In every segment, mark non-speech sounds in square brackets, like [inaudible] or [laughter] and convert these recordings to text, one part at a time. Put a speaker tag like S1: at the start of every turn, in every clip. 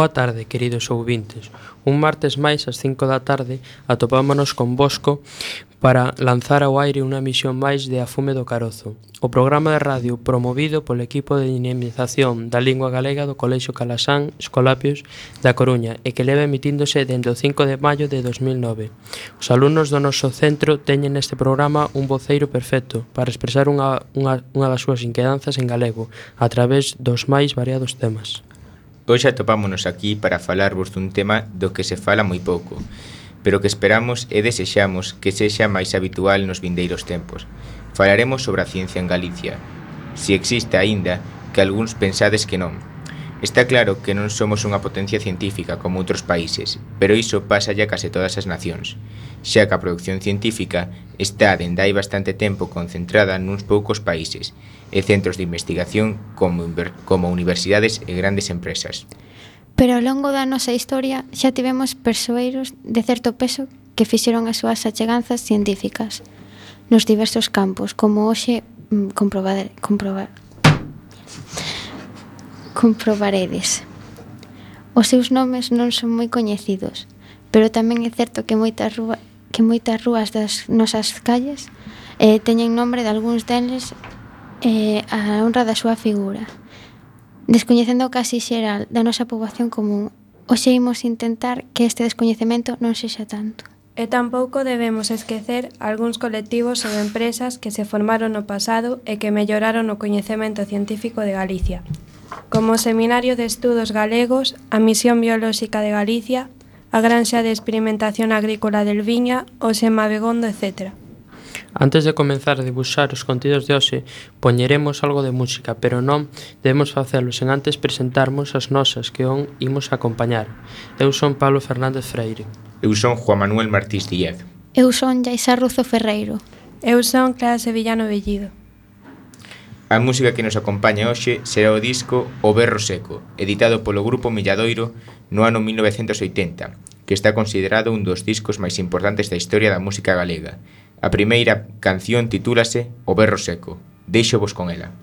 S1: Boa tarde, queridos ouvintes. Un martes máis ás 5 da tarde atopámonos con Bosco para lanzar ao aire unha emisión máis de A Fume do Carozo, o programa de radio promovido polo equipo de dinamización da lingua galega do Colexio Calasán Escolapios da Coruña e que leva emitíndose dende o 5 de maio de 2009. Os alumnos do noso centro teñen neste programa un voceiro perfecto para expresar unha, unha, unha das súas inquedanzas en galego a través dos máis variados temas.
S2: Hoxe atopámonos aquí para falarvos dun tema do que se fala moi pouco, pero que esperamos e desexamos que sexa máis habitual nos vindeiros tempos. Falaremos sobre a ciencia en Galicia. Se existe aínda, que algúns pensades que non, Está claro que non somos unha potencia científica como outros países, pero iso pasa a case todas as nacións, xa que a producción científica está dende hai bastante tempo concentrada nuns poucos países e centros de investigación como, como universidades e grandes empresas.
S3: Pero ao longo da nosa historia xa tivemos persoeiros de certo peso que fixeron as súas acheganzas científicas nos diversos campos, como hoxe mm, comprobar, comprobar comprobaredes. Os seus nomes non son moi coñecidos, pero tamén é certo que moitas rúas que moitas rúas das nosas calles eh, teñen nombre de algúns deles eh, a honra da súa figura. Descoñecendo o casi xeral da nosa poboación común, hoxe imos intentar que este descoñecemento non sexa tanto.
S4: E tampouco debemos esquecer algúns colectivos ou empresas que se formaron no pasado e que melloraron o coñecemento científico de Galicia, como o Seminario de Estudos Galegos, a Misión Biolóxica de Galicia, a Granxa de Experimentación Agrícola del Viña, o Semabegondo, etc.
S1: Antes de comenzar a dibuxar os contidos de hoxe, poñeremos algo de música, pero non debemos facelo sen antes presentarmos as nosas que on imos acompañar. Eu son Pablo Fernández Freire.
S2: Eu son Juan Manuel Martís Díaz.
S3: Eu son Jaisa Ruzo Ferreiro.
S4: Eu son Clara Sevillano Bellido.
S2: A música que nos acompaña hoxe será o disco O Berro Seco, editado polo grupo Milladoiro no ano 1980, que está considerado un dos discos máis importantes da historia da música galega. A primeira canción titúlase O Berro Seco. Deixo vos con ela.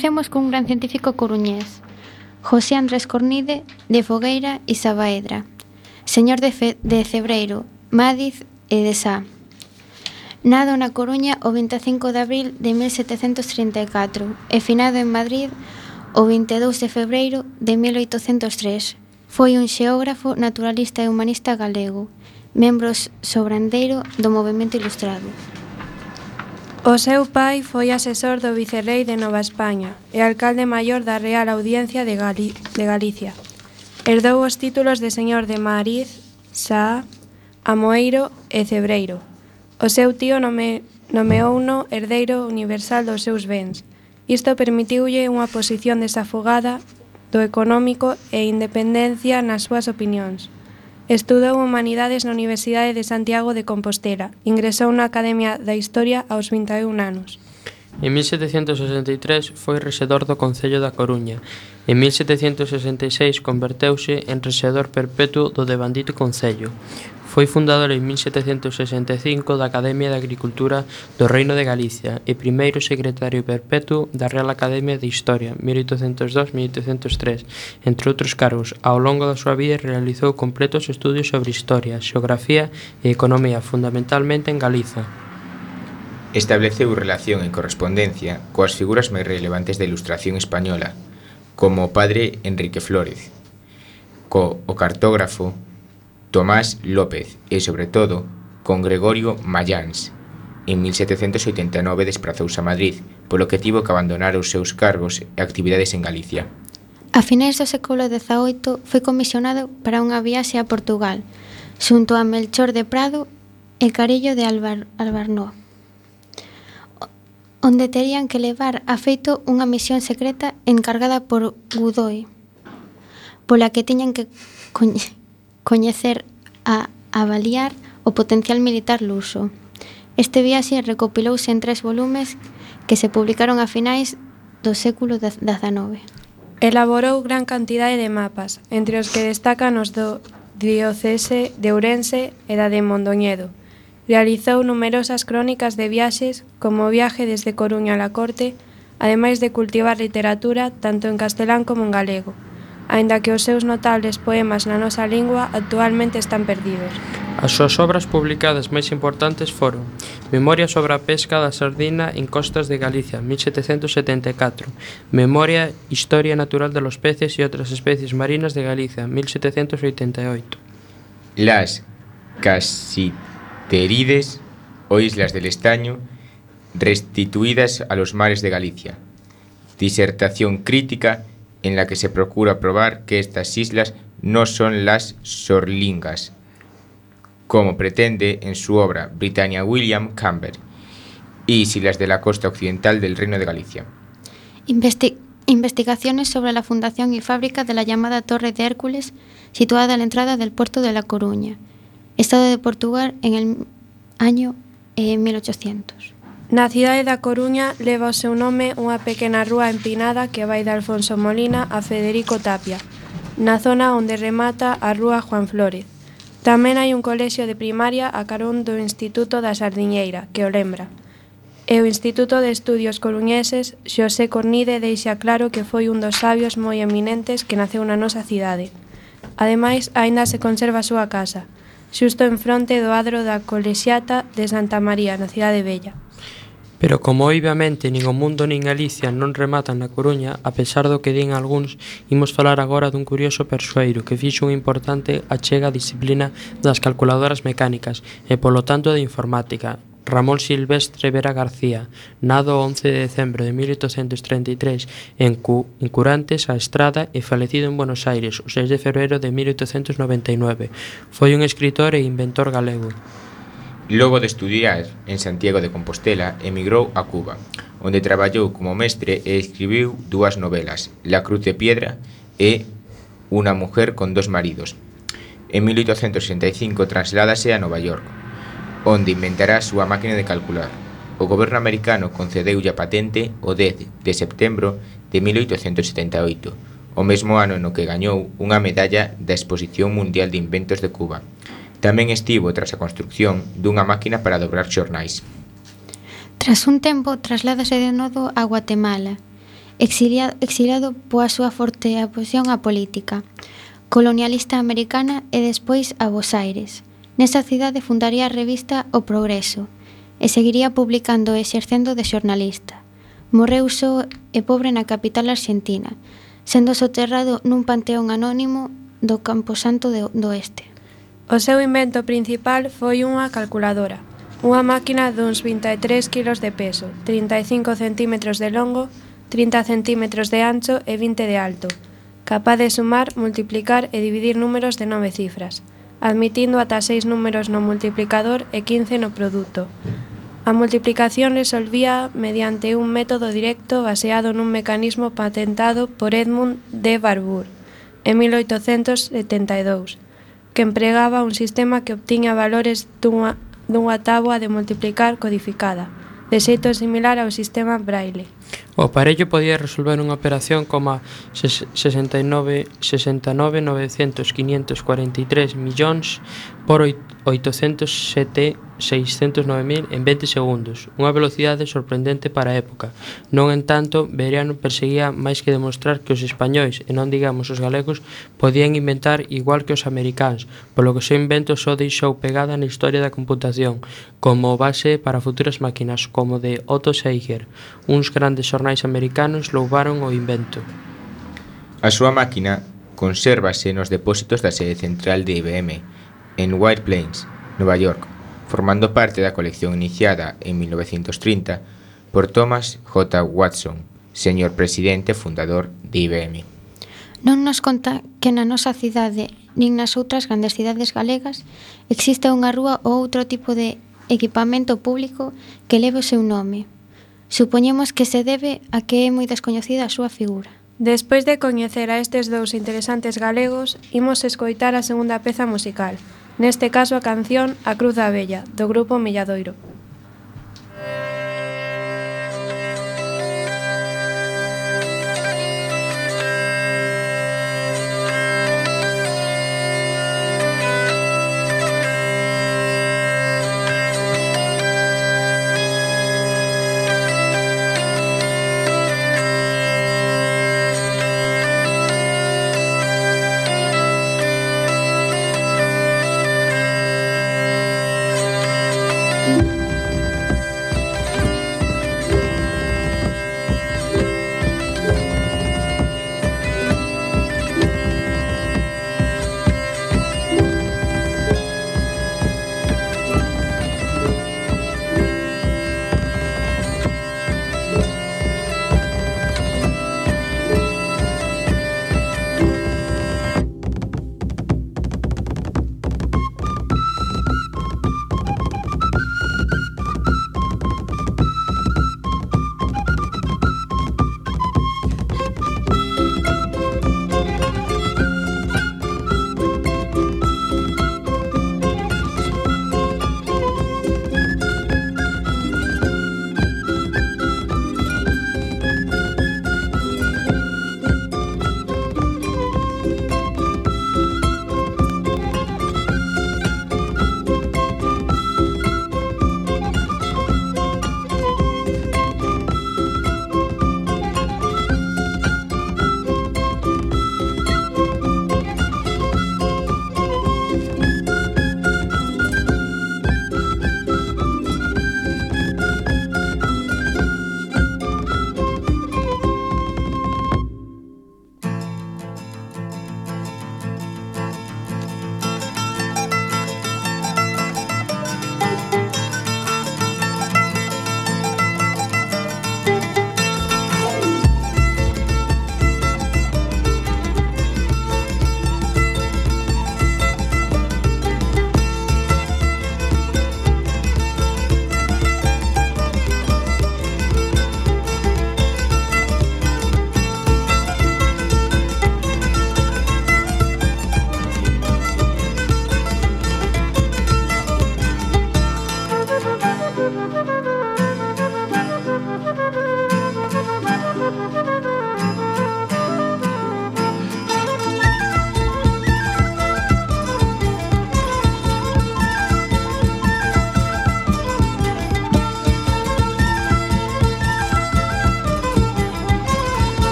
S3: Comecemos cun gran científico coruñés, José Andrés Cornide, de Fogueira e Sabaedra, señor de, Fe, de Cebreiro, Mádiz e de Sá. Nado na Coruña o 25 de abril de 1734 e finado en Madrid o 22 de febreiro de 1803. Foi un xeógrafo, naturalista e humanista galego, membro sobrandeiro do movimento ilustrado.
S4: O seu pai foi asesor do vicerrei de Nova España e alcalde maior da Real Audiencia de, Gali de Galicia. Herdou os títulos de señor de Mariz, Sa, Amoeiro e Cebreiro. O seu tío nome nomeouno herdeiro universal dos seus bens. Isto permitiulle unha posición desafogada do económico e independencia nas súas opinións. Estudou Humanidades na Universidade de Santiago de Compostela. Ingresou na Academia da Historia aos 21 anos.
S1: En 1763 foi rexedor do Concello da Coruña. En 1766 converteuse en rexedor perpetuo do devandito Concello. Foi fundador en 1765 da Academia de Agricultura do Reino de Galicia e primeiro secretario perpetuo da Real Academia de Historia 1802-1803. Entre outros cargos, ao longo da súa vida realizou completos estudios sobre historia, xeografía e economía, fundamentalmente en Galiza.
S2: Estableceu relación e correspondencia coas figuras máis relevantes da Ilustración española, como o padre Enrique Flórez, co o cartógrafo Tomás López e, sobre todo, con Gregorio Mayans. En 1789 desprazouse a Madrid, polo que tivo que abandonar os seus cargos e actividades en Galicia.
S3: A finais do século XVIII foi comisionado para unha viaxe a Portugal, xunto a Melchor de Prado e Carello de Albar Albarnó onde terían que levar a feito unha misión secreta encargada por Godoy, pola que tiñan que coñecer a avaliar o potencial militar luso. Este viaxe recopilouse en tres volumes que se publicaron a finais do século XIX.
S4: Elaborou gran cantidade de mapas, entre os que destacan os do diocese de Ourense e da de Mondoñedo, Realizou numerosas crónicas de viaxes, como o viaje desde Coruña a la Corte, ademais de cultivar literatura tanto en castelán como en galego, aínda que os seus notables poemas na nosa lingua actualmente están perdidos.
S1: As súas obras publicadas máis importantes foron Memoria sobre a pesca da sardina en costas de Galicia, 1774 Memoria Historia natural de los peces e outras especies marinas de Galicia, 1788
S2: Las casitas Casiterides o Islas del Estaño restituídas a los mares de Galicia Disertación crítica en la que se procura probar que estas islas no son las Sorlingas, como pretende en su obra Britannia William Campbell, y las de la costa occidental del Reino de Galicia.
S3: Investi investigaciones sobre la fundación y fábrica de la llamada Torre de Hércules, situada a la entrada del puerto de La Coruña, Estado de Portugal en el año eh, 1800.
S4: Na cidade da Coruña leva o seu nome unha pequena rúa empinada que vai de Alfonso Molina a Federico Tapia, na zona onde remata a rúa Juan Flórez. Tamén hai un colexio de primaria a carón do Instituto da Sardiñeira, que o lembra. E o Instituto de Estudios Coruñeses, Xosé Cornide deixa claro que foi un dos sabios moi eminentes que naceu na nosa cidade. Ademais, aínda se conserva a súa casa, xusto en fronte do adro da Colexiata de Santa María, na cidade Bella.
S1: Pero como obviamente nin o mundo nin Galicia non rematan na Coruña, a pesar do que din algúns, imos falar agora dun curioso persoeiro que fixo un importante achega a disciplina das calculadoras mecánicas e polo tanto de informática, Ramón Silvestre Vera García, nado o 11 de decembro de 1833 en, Cu en Curantes, a Estrada, e falecido en Buenos Aires o 6 de febreiro de 1899. Foi un escritor e inventor galego.
S2: Logo de estudiar en Santiago de Compostela, emigrou a Cuba, onde traballou como mestre e escribiu dúas novelas, La Cruz de Piedra e Una mujer con dos maridos. En 1865 trasládase a Nova York, onde inventará a súa máquina de calcular. O goberno americano concedeulle a patente o 10 de setembro de 1878, o mesmo ano no que gañou unha medalla da Exposición Mundial de Inventos de Cuba. Tamén estivo tras a construcción dunha máquina para dobrar xornais.
S3: Tras un tempo, trasládase de novo a Guatemala, exiliado, exiliado poa súa forte oposición á política, colonialista americana e despois a Bos Aires, Nesa cidade fundaría a revista O Progreso e seguiría publicando e exercendo de xornalista. Morreu só e pobre na capital argentina, sendo soterrado nun panteón anónimo do Camposanto de, do Oeste.
S4: O seu invento principal foi unha calculadora, unha máquina duns 23 kilos de peso, 35 centímetros de longo, 30 centímetros de ancho e 20 de alto, capaz de sumar, multiplicar e dividir números de nove cifras, admitindo ata seis números no multiplicador e 15 no produto. A multiplicación resolvía mediante un método directo baseado nun mecanismo patentado por Edmund de Barbour en 1872, que empregaba un sistema que obtiña valores dunha, dunha táboa de multiplicar codificada, de xeito similar ao sistema Braille.
S1: O aparello podía resolver unha operación coma 69 69 900 543 millóns por 807 609.000 en 20 segundos, unha velocidade sorprendente para a época. Non entanto, Beriano perseguía máis que demostrar que os españois, e non digamos os galegos, podían inventar igual que os americáns, polo que o seu invento só deixou pegada na historia da computación, como base para futuras máquinas como de Otto Seiger. Uns grandes xornais americanos louvaron o invento.
S2: A súa máquina consérvase nos depósitos da sede central de IBM, en White Plains, Nova York, formando parte da colección iniciada en 1930 por Thomas J. Watson, señor presidente fundador de IBM.
S3: Non nos conta que na nosa cidade nin nas outras grandes cidades galegas existe unha rúa ou outro tipo de equipamento público que leve o seu nome. Supoñemos que se debe a que é moi descoñecida a súa figura.
S4: Despois de coñecer a estes dous interesantes galegos, imos escoitar a segunda peza musical, Neste caso a canción "A cruz da Vella", do grupo Milladoiro.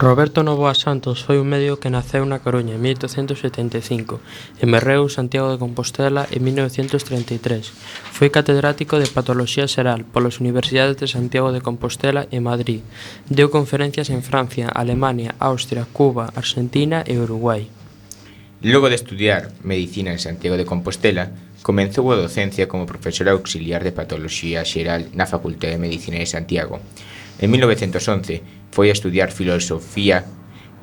S1: Roberto Novoa Santos foi un médico que naceu na Coruña en 1875 e merreu Santiago de Compostela en 1933. Foi catedrático de Patoloxía Xeral polas Universidades de Santiago de Compostela e Madrid. Deu conferencias en Francia, Alemania, Austria, Cuba, Argentina e Uruguai.
S2: Logo de estudiar Medicina en Santiago de Compostela, comenzou a docencia como profesor auxiliar de Patoloxía Xeral na Facultade de Medicina de Santiago. En 1911 foi a estudiar filosofía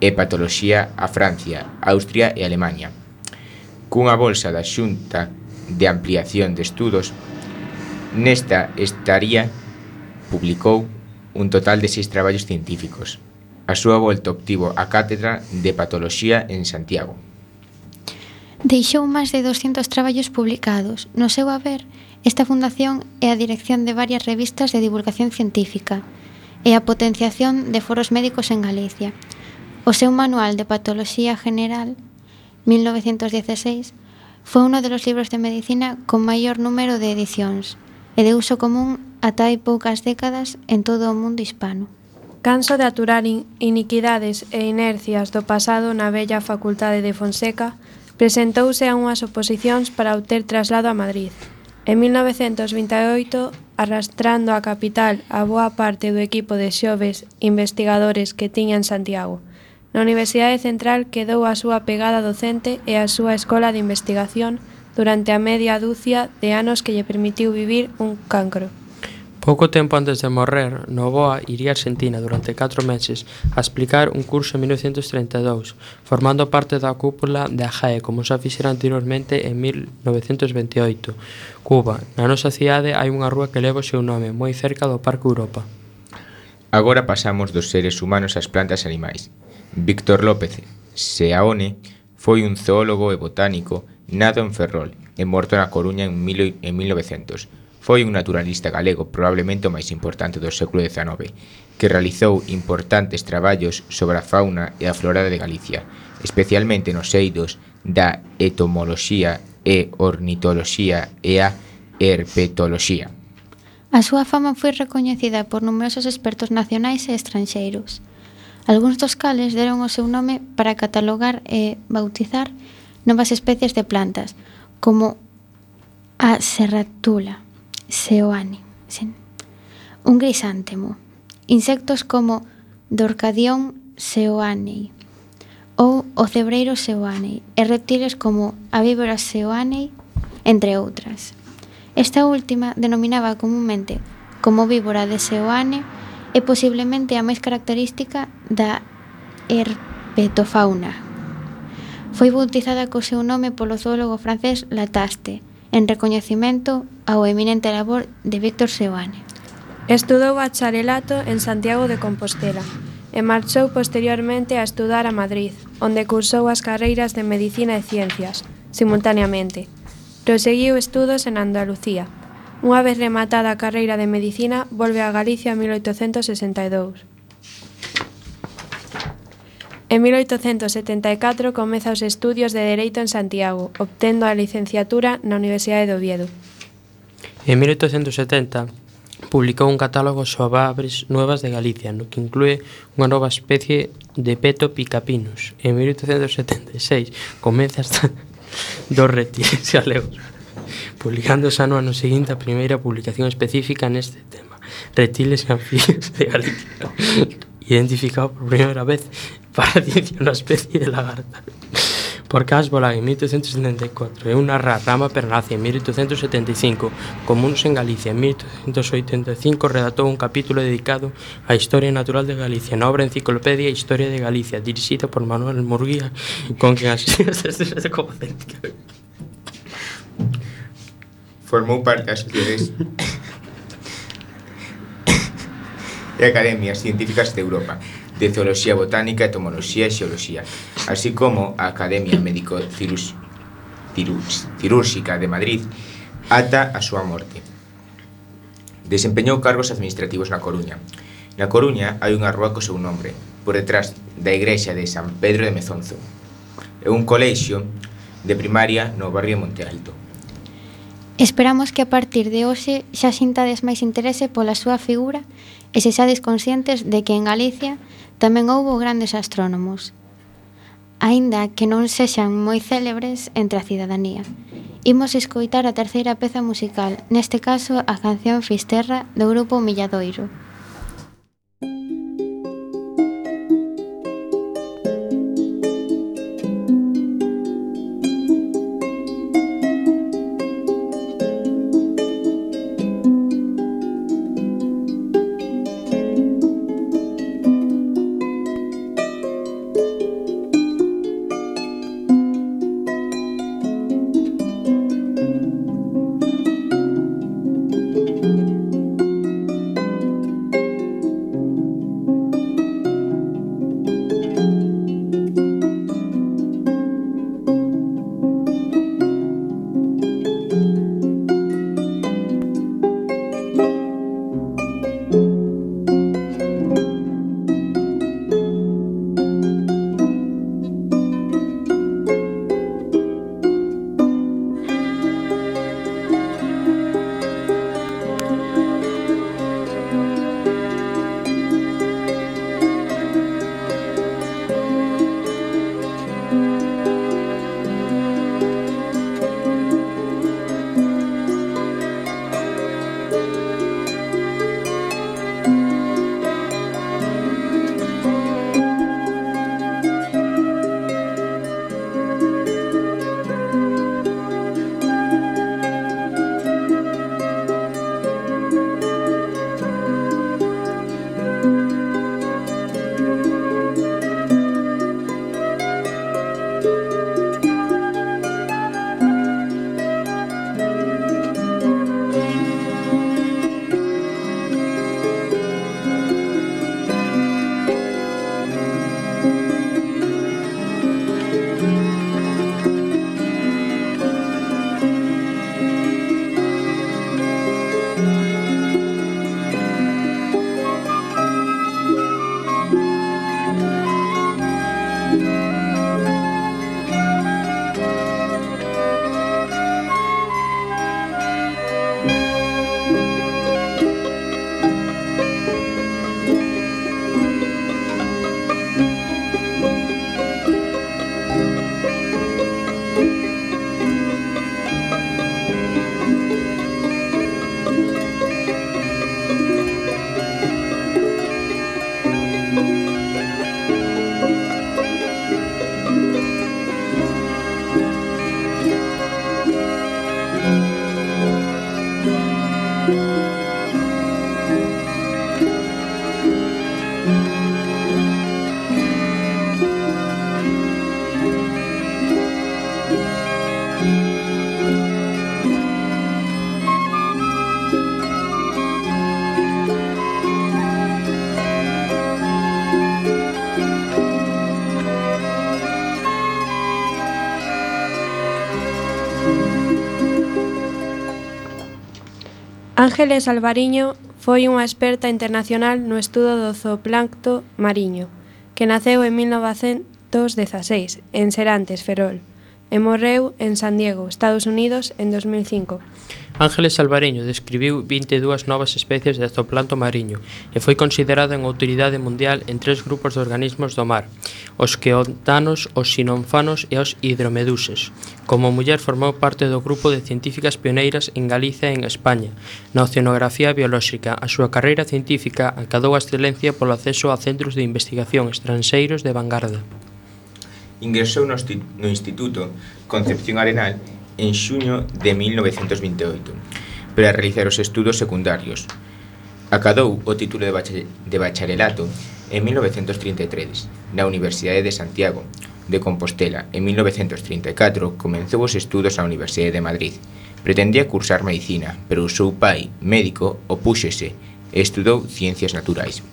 S2: e patoloxía a Francia, Austria e Alemania. Cunha bolsa da Xunta de Ampliación de Estudos, nesta estaría publicou un total de seis traballos científicos. A súa volta obtivo a Cátedra de Patoloxía en Santiago.
S3: Deixou máis de 200 traballos publicados. No seu haber, esta fundación é a dirección de varias revistas de divulgación científica, e a potenciación de foros médicos en Galicia. O seu Manual de Patoloxía General, 1916, foi uno de los libros de medicina con maior número de edicións e de uso común ata hai poucas décadas en todo o mundo hispano.
S4: Canso de aturar iniquidades e inercias do pasado na bella Facultade de Fonseca, presentouse a unhas oposicións para obter traslado a Madrid. En 1928 arrastrando a capital a boa parte do equipo de xoves investigadores que tiña en Santiago. Na Universidade Central quedou a súa pegada docente e a súa escola de investigación durante a media dúcia de anos que lle permitiu vivir un cancro.
S1: Pouco tempo antes de morrer, Novoa iría a Argentina durante 4 meses a explicar un curso en 1932, formando parte da cúpula da AJAE, como xa fixera anteriormente en 1928. Cuba, na nosa cidade hai unha rúa que leva o seu nome, moi cerca do Parque Europa.
S2: Agora pasamos dos seres humanos ás plantas e animais. Víctor López Seaone foi un zoólogo e botánico nado en Ferrol e morto na Coruña en 1900 Foi un naturalista galego probablemente o máis importante do século XIX, que realizou importantes traballos sobre a fauna e a flora de Galicia, especialmente nos eidos da etomoloxía e ornitoloxía e a herpetoloxía.
S3: A súa fama foi recoñecida por numerosos expertos nacionais e estranxeiros, algúns dos cales deron o seu nome para catalogar e bautizar novas especies de plantas, como a serratula seoane, sen, un grisántemo, insectos como dorcadión seoanei ou o cebreiro seoanei e reptiles como a víbora seoanei, entre outras. Esta última denominaba comúnmente como víbora de seoane e posiblemente a máis característica da herpetofauna. Foi bautizada co seu nome polo zoólogo francés Lataste, en recoñecimento ao eminente labor de Víctor Seoane.
S4: Estudou bacharelato en Santiago de Compostela e marchou posteriormente a estudar a Madrid, onde cursou as carreiras de Medicina e Ciencias, simultaneamente. Proseguiu estudos en Andalucía. Unha vez rematada a carreira de Medicina, volve a Galicia en 1862. En 1874 comeza os estudios de Dereito en Santiago, obtendo a licenciatura na Universidade de Oviedo.
S1: En 1870 publicou un catálogo sobre aves nuevas de Galicia, no que inclúe unha nova especie de peto picapinus. En 1876 comeza esta [laughs] dos reptiles galegos, publicando xa no ano seguinte a primeira publicación específica neste tema, reptiles e anfibios de Galicia, [laughs] identificado por primeira vez para dicir unha especie de lagarta. Por Casbola en 1874 e unha rama pernace en 1875, comuns en Galicia. En 1885 redactou un capítulo dedicado á historia natural de Galicia na obra Enciclopedia Historia de Galicia, dirixida por Manuel Murguía, con quen como
S2: Formou parte das sociedades e academias científicas de Europa de Zoología Botánica, Entomoloxía e Xeoloxía, así como a Academia Médico Cirúrxica de Madrid ata a súa morte. Desempeñou cargos administrativos na Coruña. Na Coruña hai unha rúa co seu nombre, por detrás da igrexa de San Pedro de Mezonzo, e un colexio de primaria no barrio de Monte Alto.
S3: Esperamos que a partir de hoxe xa sintades máis interese pola súa figura e se sades conscientes de que en Galicia Tamén houbo grandes astrónomos, aínda que non sexan moi célebres entre a cidadanía. Imos escoitar a terceira peza musical, neste caso a canción Fisterra do grupo Milladoiro.
S4: Ángeles Alvariño foi unha experta internacional no estudo do zooplancto mariño, que naceu en 1916 en Serantes, Ferrol, e morreu en San Diego, Estados Unidos, en 2005.
S1: Ángeles Alvareño describiu 22 novas especies de zooplancto mariño e foi considerada en autoridade mundial en tres grupos de organismos do mar, os queontanos, os sinonfanos e os hidromeduses. Como muller formou parte do grupo de científicas pioneiras en Galicia e en España. Na oceanografía biolóxica, a súa carreira científica acadou a excelencia polo acceso a centros de investigación estranxeiros de vanguarda.
S2: Ingresou no Instituto Concepción Arenal en xuño de 1928 para realizar os estudos secundarios. Acadou o título de bacharelato en 1933 na Universidade de Santiago de Compostela. En 1934 comenzou os estudos na Universidade de Madrid. Pretendía cursar medicina, pero o seu pai, médico, opúxese e estudou ciencias naturais.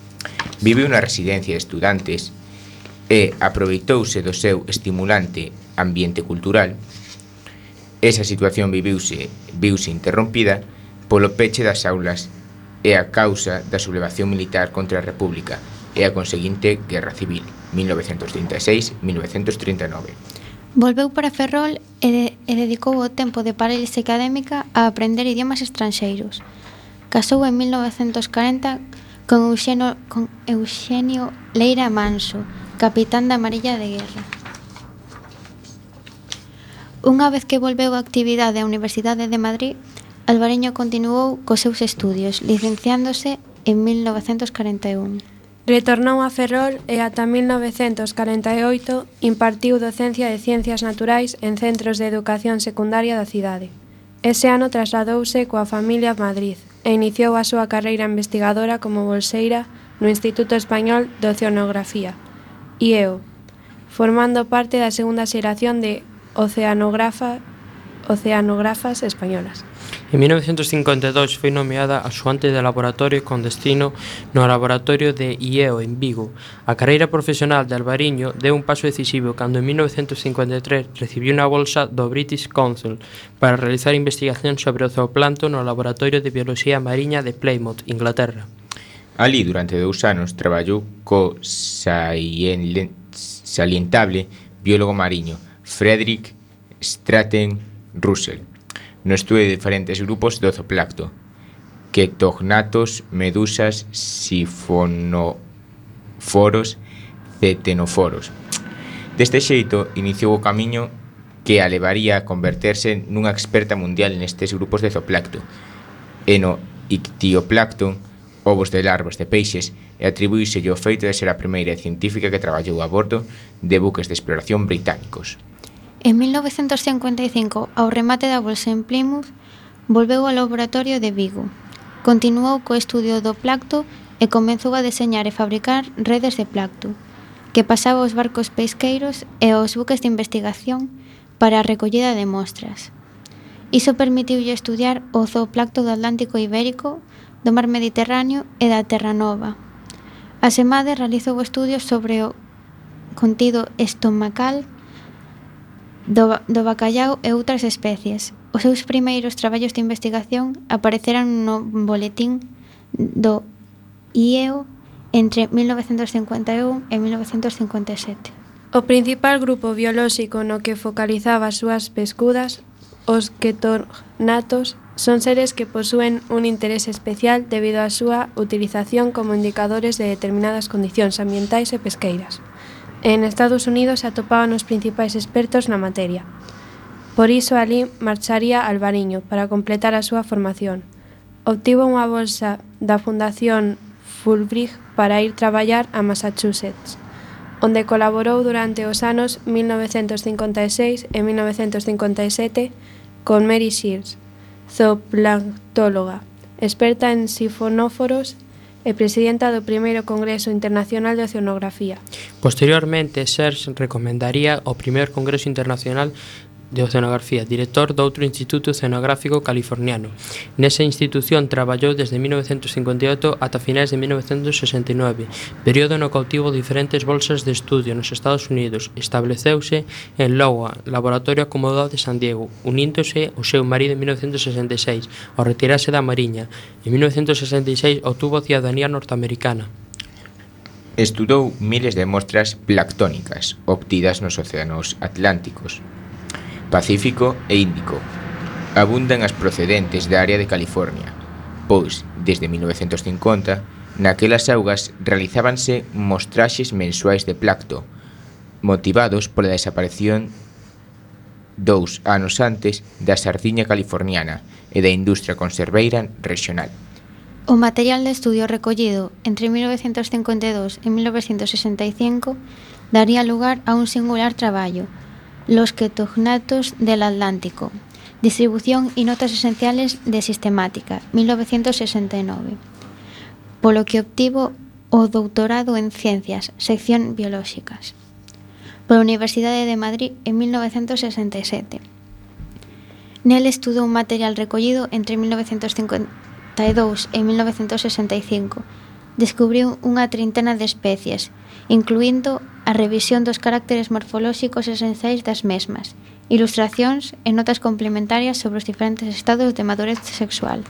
S2: Viviu na residencia de estudantes e aproveitouse do seu estimulante ambiente cultural Esa situación viviuse, viuse interrompida polo peche das aulas e a causa da sublevación militar contra a República e a conseguinte Guerra Civil, 1936-1939.
S3: Volveu para Ferrol e, de, e dedicou o tempo de parálise académica a aprender idiomas estranxeiros. Casou en 1940 con Eugenio, con Eugenio Leira Manso, capitán da Marilla de Guerra. Unha vez que volveu a actividade á Universidade de Madrid, Alvareño continuou cos seus estudios, licenciándose en 1941.
S4: Retornou a Ferrol e ata 1948 impartiu docencia de Ciencias Naturais en centros de educación secundaria da cidade. Ese ano trasladouse coa familia a Madrid e iniciou a súa carreira investigadora como bolseira no Instituto Español de Oceanografía, IEO, formando parte da segunda xeración de oceanografa, oceanógrafas españolas.
S1: En 1952 foi nomeada axuante de laboratorio con destino no laboratorio de IEO en Vigo. A carreira profesional de Alvariño deu un paso decisivo cando en 1953 recibiu unha bolsa do British Council para realizar investigación sobre o zooplancton no laboratorio de bioloxía mariña de Plymouth, Inglaterra.
S2: Ali, durante dous anos, traballou co salientable biólogo mariño, Frederick Straten Russell no estudo de diferentes grupos do zooplancto, quetognatos, medusas, sifonoforos, cetenoforos. Deste xeito, iniciou o camiño que a levaría a converterse nunha experta mundial nestes grupos de zooplancto, e no ictioplancton, ovos de larvas de peixes, e atribuíselle o feito de ser a primeira científica que traballou a bordo de buques de exploración británicos.
S3: En 1955, ao remate da bolsa en Plymouth, volveu ao laboratorio de Vigo. Continuou co estudio do placto e comezou a deseñar e fabricar redes de placto, que pasaba aos barcos pesqueiros e aos buques de investigación para a recollida de mostras. Iso permitiulle estudiar o zooplacto do Atlántico Ibérico, do Mar Mediterráneo e da Terra Nova. Asemade, realizou estudios sobre o contido estomacal do, do bacallau e outras especies. Os seus primeiros traballos de investigación apareceran no boletín do IEO entre 1951 e 1957.
S4: O principal grupo biolóxico no que focalizaba as súas pescudas, os ketornatos, son seres que posúen un interese especial debido á súa utilización como indicadores de determinadas condicións ambientais e pesqueiras en Estados Unidos atopaban os principais expertos na materia. Por iso alí marcharía Alvariño para completar a súa formación. Obtivo unha bolsa da Fundación Fulbright para ir traballar a Massachusetts, onde colaborou durante os anos 1956 e 1957 con Mary Shears, zooplanctóloga, experta en sifonóforos e presidenta do primeiro Congreso Internacional de Oceanografía.
S1: Posteriormente, Serge recomendaría o primeiro Congreso Internacional de Oceanografía, director outro Instituto Oceanográfico Californiano. Nesa institución traballou desde 1958 ata finais de 1969, período no cautivo diferentes bolsas de estudio nos Estados Unidos. Estableceuse en Lowa, Laboratorio Acomodado de San Diego, uníndose o seu marido en 1966, ao retirarse da Mariña. En 1966 obtuvo cidadanía norteamericana.
S2: Estudou miles de mostras planctónicas obtidas nos océanos atlánticos, Pacífico e Índico. Abundan as procedentes da área de California, pois, desde 1950, naquelas augas realizábanse mostraxes mensuais de placto, motivados pola desaparición dous anos antes da sardiña californiana e da industria conserveira regional.
S3: O material de estudio recollido entre 1952 e 1965 daría lugar a un singular traballo Los Ketognatos del Atlántico. Distribución y notas esenciales de sistemática, 1969. Polo que obtivo o doutorado en Ciencias, sección Biolóxicas, pola Universidade de Madrid en 1967. Nel estudou un material recollido entre 1952 e 1965. Descubriu unha trintena de especies, incluindo a revisión dos caracteres morfolóxicos esenciais das mesmas, ilustracións e notas complementarias sobre os diferentes estados de madurez sexual.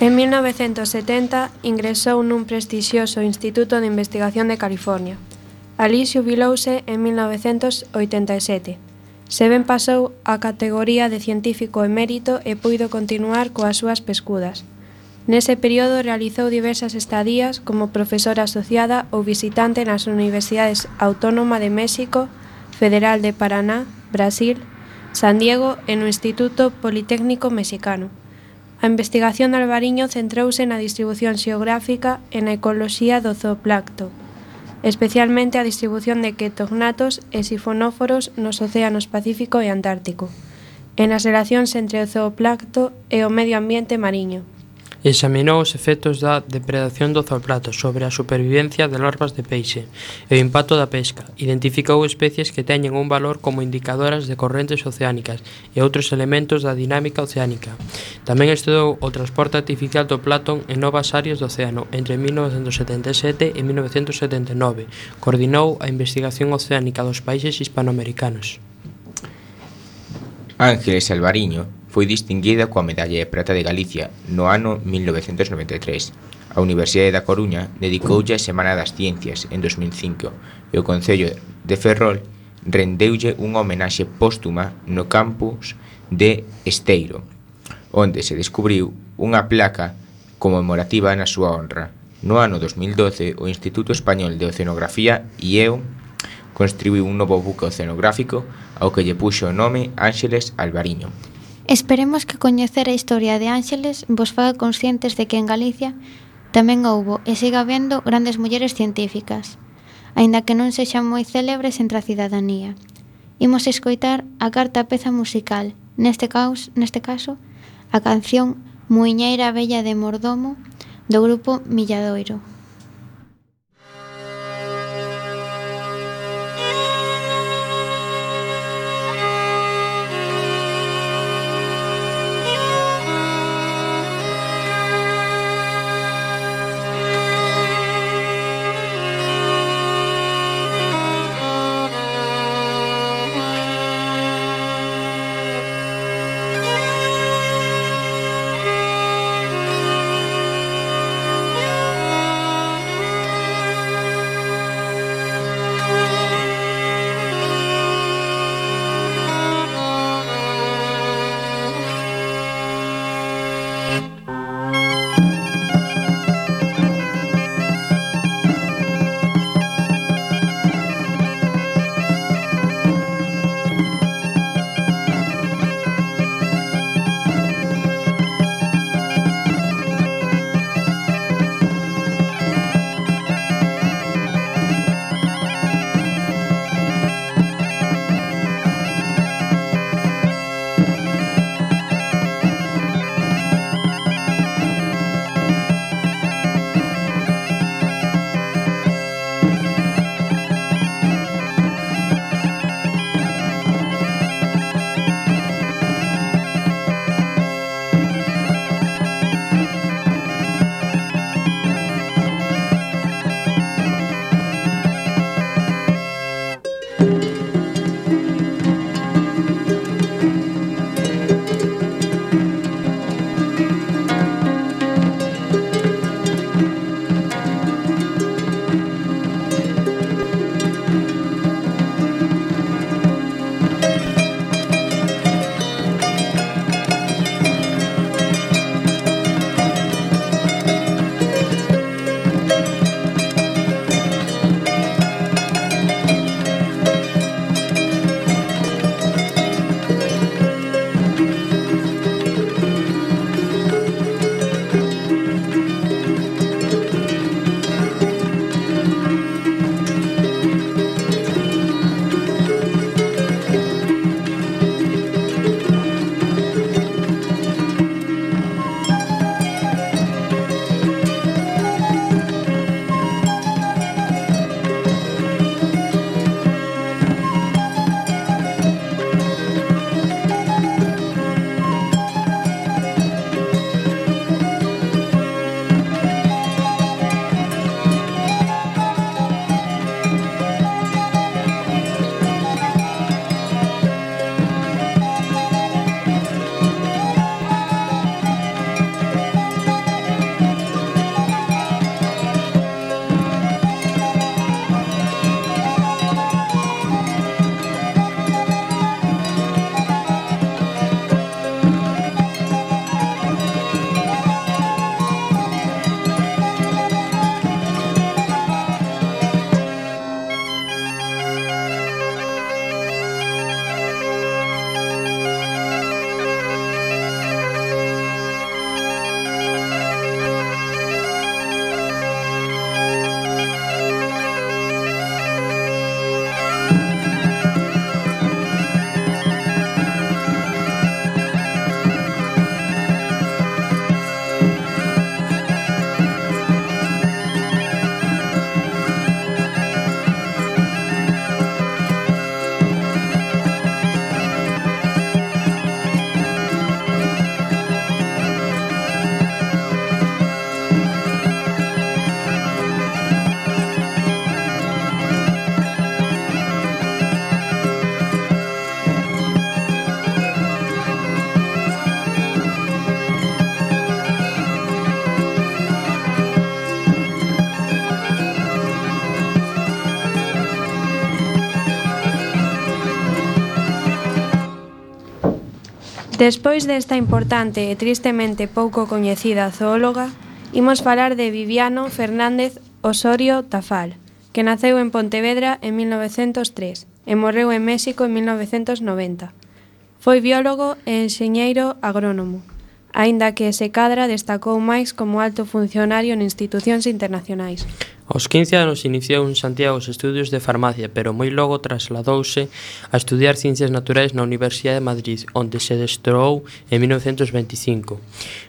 S4: En 1970 ingresou nun prestixioso Instituto de Investigación de California. Alí xubilouse en 1987. Se ben pasou á categoría de científico emérito e puido continuar coas súas pescudas. Nese período realizou diversas estadías como profesora asociada ou visitante nas Universidades Autónoma de México, Federal de Paraná, Brasil, San Diego e no Instituto Politécnico Mexicano. A investigación de Alvariño centrouse na distribución xeográfica e na ecoloxía do zooplacto, especialmente a distribución de ketognatos e sifonóforos nos océanos Pacífico e Antártico, e nas relacións entre o zooplacto e o medio ambiente mariño.
S1: Examinou os efectos da depredación do zooplato sobre a supervivencia de larvas de peixe e o impacto da pesca. Identificou especies que teñen un valor como indicadoras de correntes oceánicas e outros elementos da dinámica oceánica. Tamén estudou o transporte artificial do platón en novas áreas do océano entre 1977 e 1979. Coordinou a investigación oceánica dos países hispanoamericanos.
S2: Ángeles Alvariño foi distinguida coa Medalla de Prata de Galicia no ano 1993. A Universidade da Coruña dedicoulle a Semana das Ciencias en 2005 e o Concello de Ferrol rendeulle unha homenaxe póstuma no campus de Esteiro, onde se descubriu unha placa conmemorativa na súa honra. No ano 2012, o Instituto Español de Oceanografía, IEO, construiu un novo buque oceanográfico ao que lle puxo o nome Ángeles Alvariño.
S3: Esperemos que coñecer a historia de Ángeles vos faga conscientes de que en Galicia tamén houbo e siga habendo grandes mulleres científicas, aínda que non sexan moi célebres entre a cidadanía. Imos escoitar a carta peza musical, neste, caos, neste caso, a canción Muiñeira Bella de Mordomo do grupo Milladoiro.
S4: Despois desta importante e tristemente pouco coñecida zoóloga, imos falar de Viviano Fernández Osorio Tafal, que naceu en Pontevedra en 1903 e morreu en México en 1990. Foi biólogo e enxeñeiro agrónomo, aínda que se cadra destacou máis como alto funcionario en institucións internacionais.
S1: Aos 15 anos iniciou en Santiago os estudios de farmacia, pero moi logo trasladouse a estudiar Ciencias Naturais na Universidade de Madrid, onde se destroou en 1925.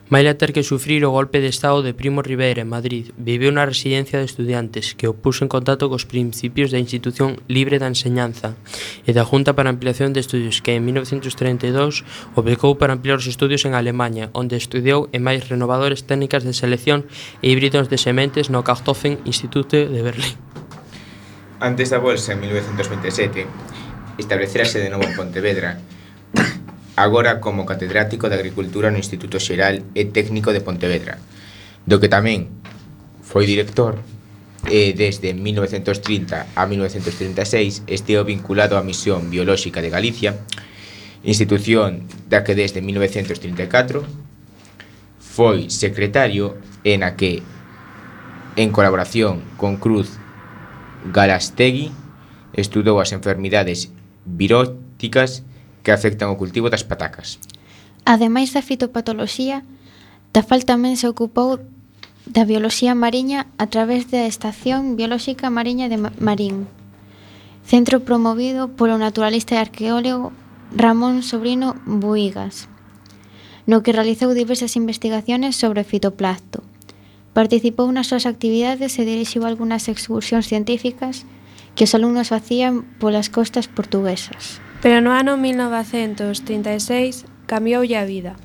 S1: Maila ter que sufrir o golpe de estado de Primo Rivera en Madrid. Viveu na residencia de estudiantes que o puso en contacto cos principios da institución libre da enseñanza e da Junta para Ampliación de Estudios que en 1932 obligou para ampliar os estudios en Alemanha, onde estudiou en máis renovadores técnicas de selección e híbridos de sementes no Kartoffen Institute de Berlín.
S2: Antes da bolsa en 1927, establecerase de novo en Pontevedra agora como catedrático de Agricultura no Instituto Xeral e técnico de Pontevedra, do que tamén foi director e desde 1930 a 1936 esteu vinculado á Misión Biolóxica de Galicia, institución da que desde 1934 foi secretario en a que en colaboración con Cruz Galastegui estudou as enfermidades viróticas que afectan o cultivo das patacas.
S3: Ademais da fitopatoloxía, Tafal tamén se ocupou da bioloxía mariña a través da Estación Biolóxica Mariña de Marín, centro promovido polo naturalista e arqueólogo Ramón Sobrino Buigas, no que realizou diversas investigaciones sobre fitoplancto. Participou nas súas actividades e dirixiu algunhas excursións científicas que os alumnos facían polas costas portuguesas.
S4: Pero no ano 1936 cambioulle a vida,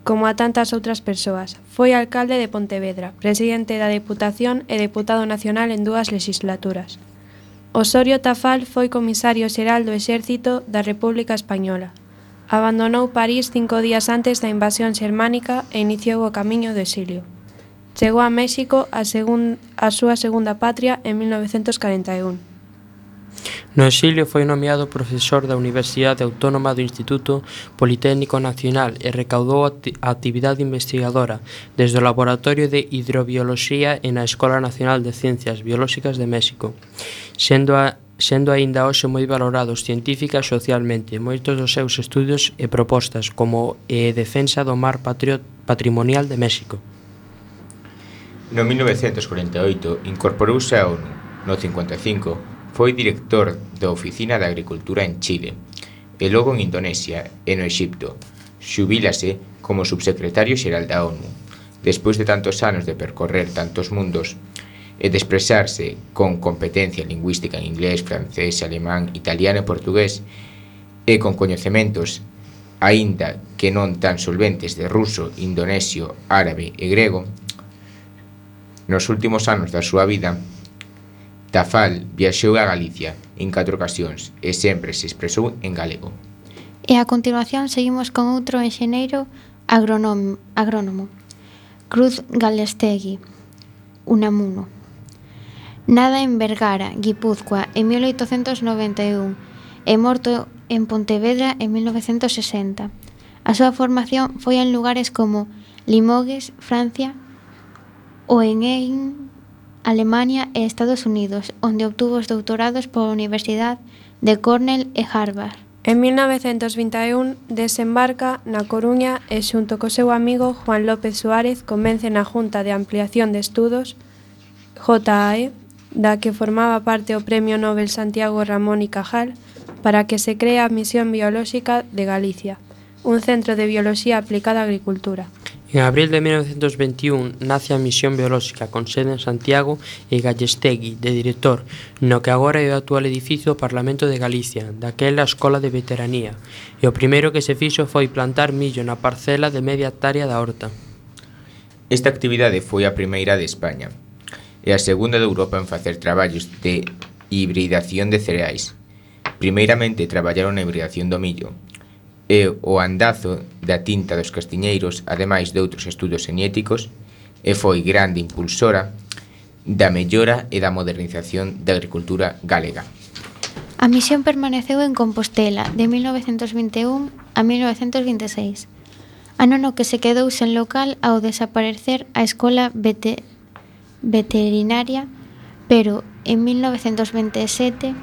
S4: como a tantas outras persoas. Foi alcalde de Pontevedra, presidente da Deputación e deputado nacional en dúas legislaturas. Osorio Tafal foi comisario xeral do Exército da República Española. Abandonou París cinco días antes da invasión xermánica e iniciou o camiño do exilio. Chegou a México a, segun, a súa segunda patria en 1941.
S1: No exilio foi nomeado profesor da Universidade Autónoma do Instituto Politécnico Nacional e recaudou a actividade investigadora desde o Laboratorio de Hidrobioloxía e na Escola Nacional de Ciencias Biolóxicas de México, sendo a sendo aínda hoxe moi valorados científica e socialmente. Moitos dos seus estudios e propostas como e defensa do mar patrio, patrimonial de México.
S2: No 1948 incorporouse a ONU. No 55 Foi director da Oficina de Agricultura en Chile e logo en Indonesia e no Exipto. Xubilase como subsecretario xeral da ONU. Despois de tantos anos de percorrer tantos mundos e de expresarse con competencia lingüística en inglés, francés, alemán, italiano e portugués e con coñecementos aínda que non tan solventes de ruso, indonesio, árabe e grego, nos últimos anos da súa vida Tafal viaxou a Galicia en catro ocasións e sempre se expresou en galego.
S3: E a continuación seguimos con outro enxeneiro agrónomo, agrónomo Cruz Galestegui, Unamuno. Nada en Vergara, Guipúzcoa, en 1891 e morto en Pontevedra en 1960. A súa formación foi en lugares como Limoges, Francia, ou en Ein, Alemania e Estados Unidos, onde obtuvo os doutorados pola Universidade de Cornell e Harvard.
S4: En 1921 desembarca na Coruña e xunto co seu amigo Juan López Suárez convence na Junta de Ampliación de Estudos, JAE, da que formaba parte o Premio Nobel Santiago Ramón y Cajal, para que se crea a Misión Biolóxica de Galicia, un centro de bioloxía aplicada á agricultura.
S1: En abril de 1921 nace a Misión Biolóxica con sede en Santiago e Gallestegui de director, no que agora é o actual edificio do Parlamento de Galicia, daquela Escola de Veteranía, e o primeiro que se fixo foi plantar millo na parcela de media hectárea da horta.
S2: Esta actividade foi a primeira de España e a segunda de Europa en facer traballos de hibridación de cereais. Primeiramente traballaron na hibridación do millo, e o andazo da tinta dos castiñeiros, ademais de outros estudos enéticos, e foi grande impulsora da mellora e da modernización da agricultura galega.
S3: A misión permaneceu en Compostela de 1921 a 1926, ano no que se quedou sen local ao desaparecer a Escola Vete Veterinaria, pero en 1927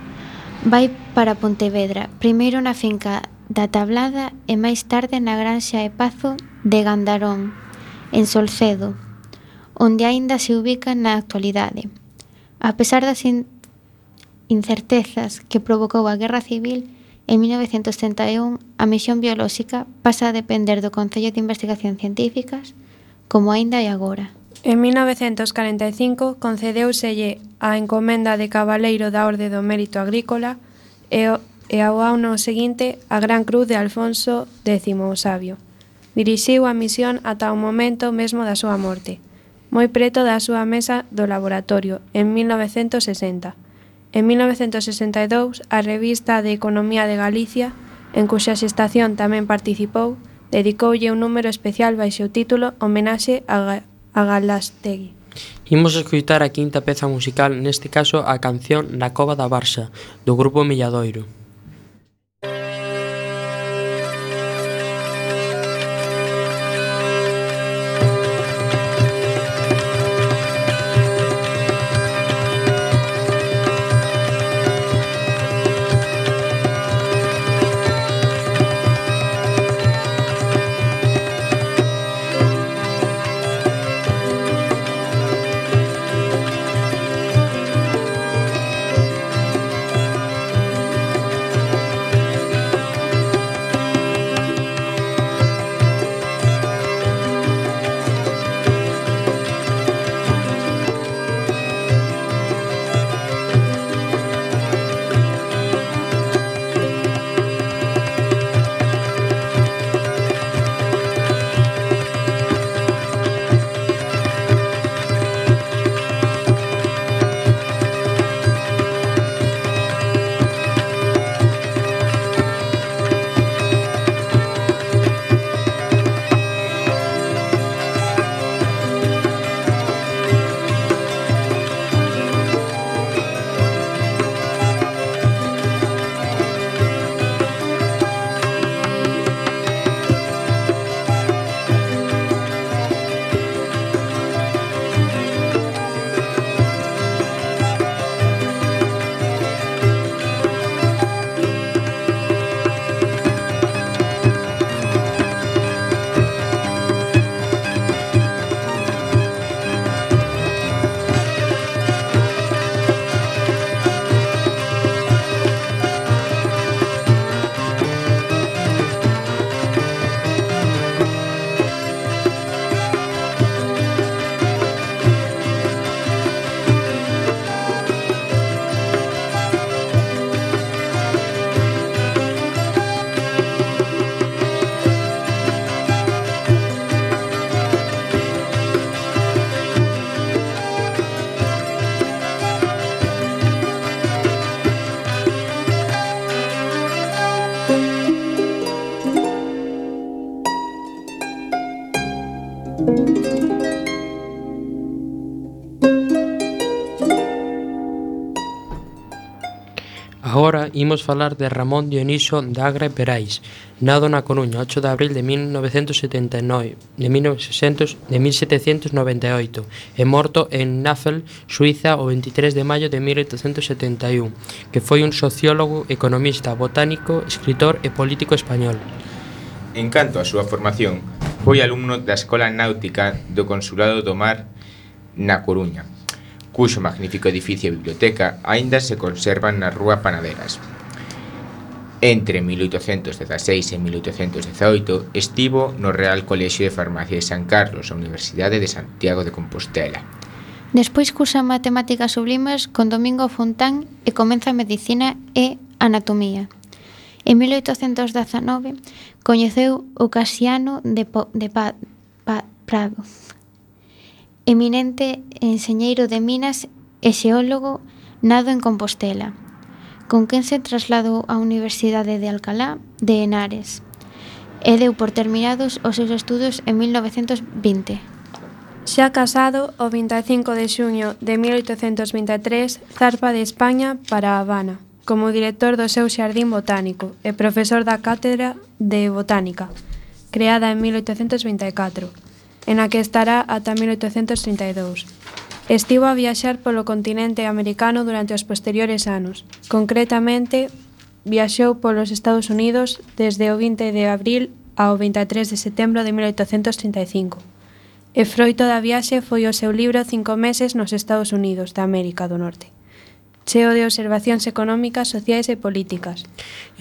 S3: vai para Pontevedra, primeiro na finca da Tablada e máis tarde na Granxa e Pazo de Gandarón, en Solcedo, onde aínda se ubica na actualidade. A pesar das incertezas que provocou a Guerra Civil, En 1931, a misión biolóxica pasa a depender do Concello de Investigación Científicas, como aínda é agora.
S4: En 1945 concedeuselle a encomenda de Cabaleiro da Orde do Mérito Agrícola e e ao ano seguinte a Gran Cruz de Alfonso X o Sabio. Dirixiu a misión ata o momento mesmo da súa morte, moi preto da súa mesa do laboratorio, en 1960. En 1962, a revista de Economía de Galicia, en cuxa xestación tamén participou, dedicoulle un número especial baixo o título Homenaxe a, Ga a Galastegui.
S1: Imos escutar a quinta peza musical, neste caso a canción Na Cova da Barxa, do grupo Milladoiro. imos falar de Ramón Dioniso Dagre Perais, nado na Coruña, 8 de abril de 1979, de, 1900, de 1798, e morto en Nafel, Suiza, o 23 de maio de 1871, que foi un sociólogo, economista, botánico, escritor e político español.
S2: En canto á súa formación, foi alumno da Escola Náutica do Consulado do Mar na Coruña, cuxo magnífico edificio e biblioteca aínda se conservan na Rúa Panaderas. Entre 1816 e 1818 estivo no Real Colexio de Farmacia de San Carlos, a Universidade de Santiago de Compostela.
S3: Despois cursa Matemáticas Sublimes con Domingo Fontán e comeza Medicina e Anatomía. En 1819 coñeceu o Casiano de, po, de pa, pa, Prado, eminente enseñeiro de minas e xeólogo nado en Compostela, con quen se trasladou á Universidade de Alcalá de Henares e deu por terminados os seus estudos en 1920.
S4: Xa casado, o 25 de xuño de 1823, zarpa de España para a Habana, como director do seu xardín botánico e profesor da Cátedra de Botánica, creada en 1824 en a que estará ata 1832. Estivo a viaxar polo continente americano durante os posteriores anos. Concretamente, viaxou polos Estados Unidos desde o 20 de abril ao 23 de setembro de 1835. E froito da viaxe foi o seu libro Cinco meses nos Estados Unidos da América do Norte cheo de observacións económicas, sociais e políticas.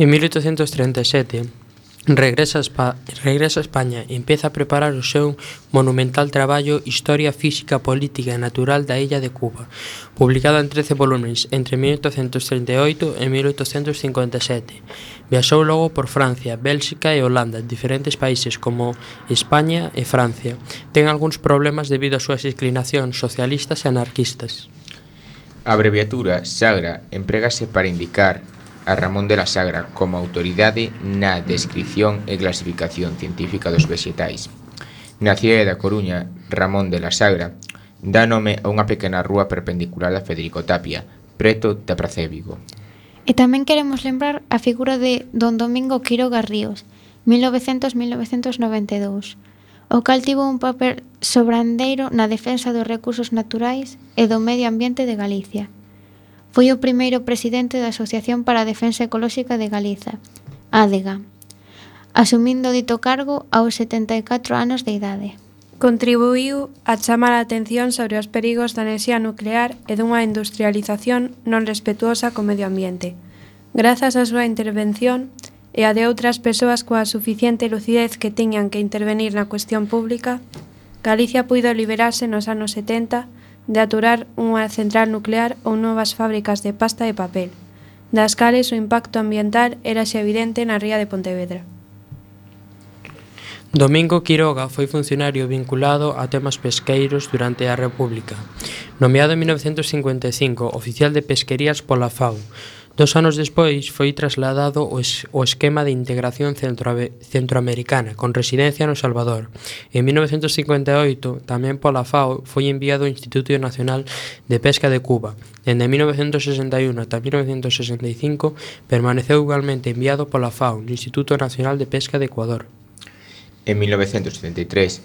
S1: En 1837 Regresa a, España, regresa a España e empeza a preparar o seu monumental traballo Historia Física Política e Natural da Illa de Cuba, publicado en 13 volúmenes entre 1838 e 1857. Viaxou logo por Francia, Bélxica e Holanda, diferentes países como España e Francia. Ten algúns problemas debido ás súas inclinacións socialistas e anarquistas.
S2: A abreviatura SAGRA emprégase para indicar a Ramón de la Sagra como autoridade na descripción e clasificación científica dos vexetais. Na cidade da Coruña, Ramón de la Sagra dá nome a unha pequena rúa perpendicular a Federico Tapia, preto da Praza de Vigo.
S3: E tamén queremos lembrar a figura de Don Domingo Quiroga Ríos, 1900-1992, o cal tivo un papel sobrandeiro na defensa dos recursos naturais e do medio ambiente de Galicia. Foi o primeiro presidente da Asociación para a Defensa Ecolóxica de Galiza, ADEGA, asumindo dito cargo aos 74 anos de idade.
S4: Contribuiu a chamar a atención sobre os perigos da enerxía nuclear e dunha industrialización non respetuosa co medio ambiente. Grazas á súa intervención e a de outras persoas coa suficiente lucidez que tiñan que intervenir na cuestión pública, Galicia puido liberarse nos anos 70 de aturar unha central nuclear ou novas fábricas de pasta e papel, das cales o impacto ambiental era xa evidente na ría de Pontevedra.
S1: Domingo Quiroga foi funcionario vinculado a temas pesqueiros durante a República. Nomeado en 1955 oficial de pesquerías pola FAO, Dos anos despois foi trasladado o esquema de integración centroamericana con residencia no Salvador. En 1958, tamén pola FAO, foi enviado ao Instituto Nacional de Pesca de Cuba. Dende 1961 ata 1965, permaneceu igualmente enviado pola FAO no Instituto Nacional de Pesca de Ecuador.
S2: En 1973,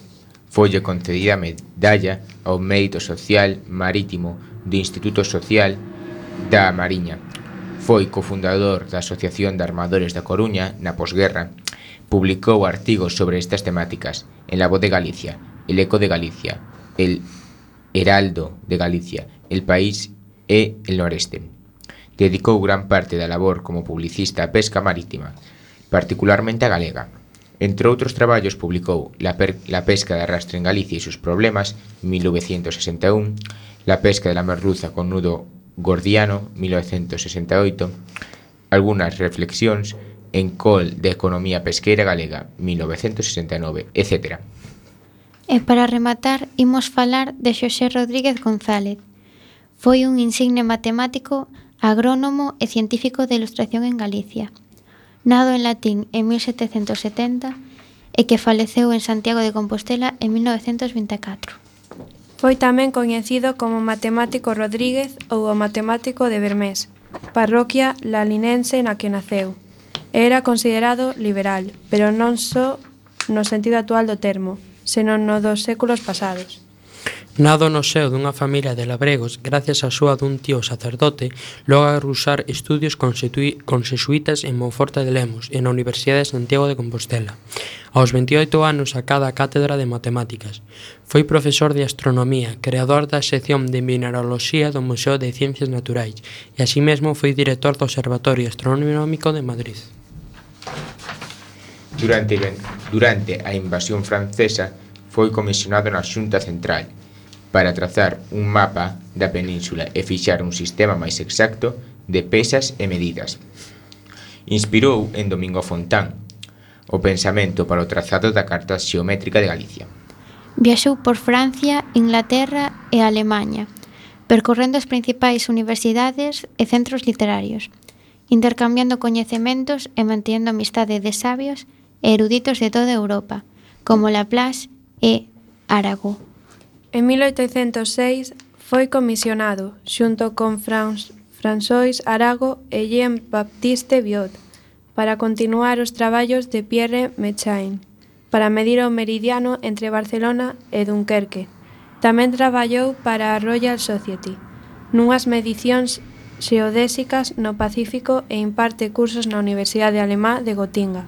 S2: folle concedida a medalla ao mérito social marítimo do Instituto Social da Mariña Foi cofundador da Asociación de Armadores da Coruña na posguerra. Publicou artigos sobre estas temáticas en La Voz de Galicia, El Eco de Galicia, El Heraldo de Galicia, El País e El Noreste. Dedicou gran parte da labor como publicista a pesca marítima, particularmente a galega. Entre outros traballos publicou La, pesca de arrastre en Galicia e sus problemas, 1961, La pesca de la merluza con nudo Gordiano, 1968, algunhas reflexións en col de economía pesqueira galega, 1969, etc.
S3: E para rematar, imos falar de Xosé Rodríguez González. Foi un insigne matemático, agrónomo e científico de ilustración en Galicia. Nado en latín en 1770 e que faleceu en Santiago de Compostela en 1924.
S4: Foi tamén coñecido como matemático Rodríguez ou o matemático de Bermés, parroquia lalinense na que naceu. Era considerado liberal, pero non só no sentido actual do termo, senón no dos séculos pasados.
S1: Nado no seo dunha familia de labregos gracias á súa dun tío sacerdote, logra rusar estudios con xesuitas en Monforte de Lemos e na Universidade de Santiago de Compostela. Aos 28 anos acada a cátedra de matemáticas. Foi profesor de astronomía, creador da sección de mineraloxía do Museo de Ciencias Naturais e así mesmo foi director do Observatorio Astronómico de Madrid.
S2: Durante, durante a invasión francesa foi comisionado na Xunta Central para trazar un mapa da península e fixar un sistema máis exacto de pesas e medidas. Inspirou en Domingo Fontán o pensamento para o trazado da Carta Xeométrica de Galicia.
S3: Viaxou por Francia, Inglaterra e Alemanha, percorrendo as principais universidades e centros literarios, intercambiando coñecementos e mantendo amistade de sabios e eruditos de toda Europa, como Laplace e Arago.
S4: En 1806 foi comisionado, xunto con Franz, François Arago e Jean-Baptiste Biot, para continuar os traballos de Pierre Mechain, para medir o meridiano entre Barcelona e Dunkerque. Tamén traballou para a Royal Society, nunhas medicións xeodésicas no Pacífico e imparte cursos na Universidade Alemá de Gotinga.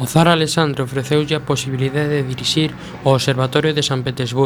S1: O zar Alexandre ofreceulle a posibilidade de dirixir o Observatorio de San Petersburgo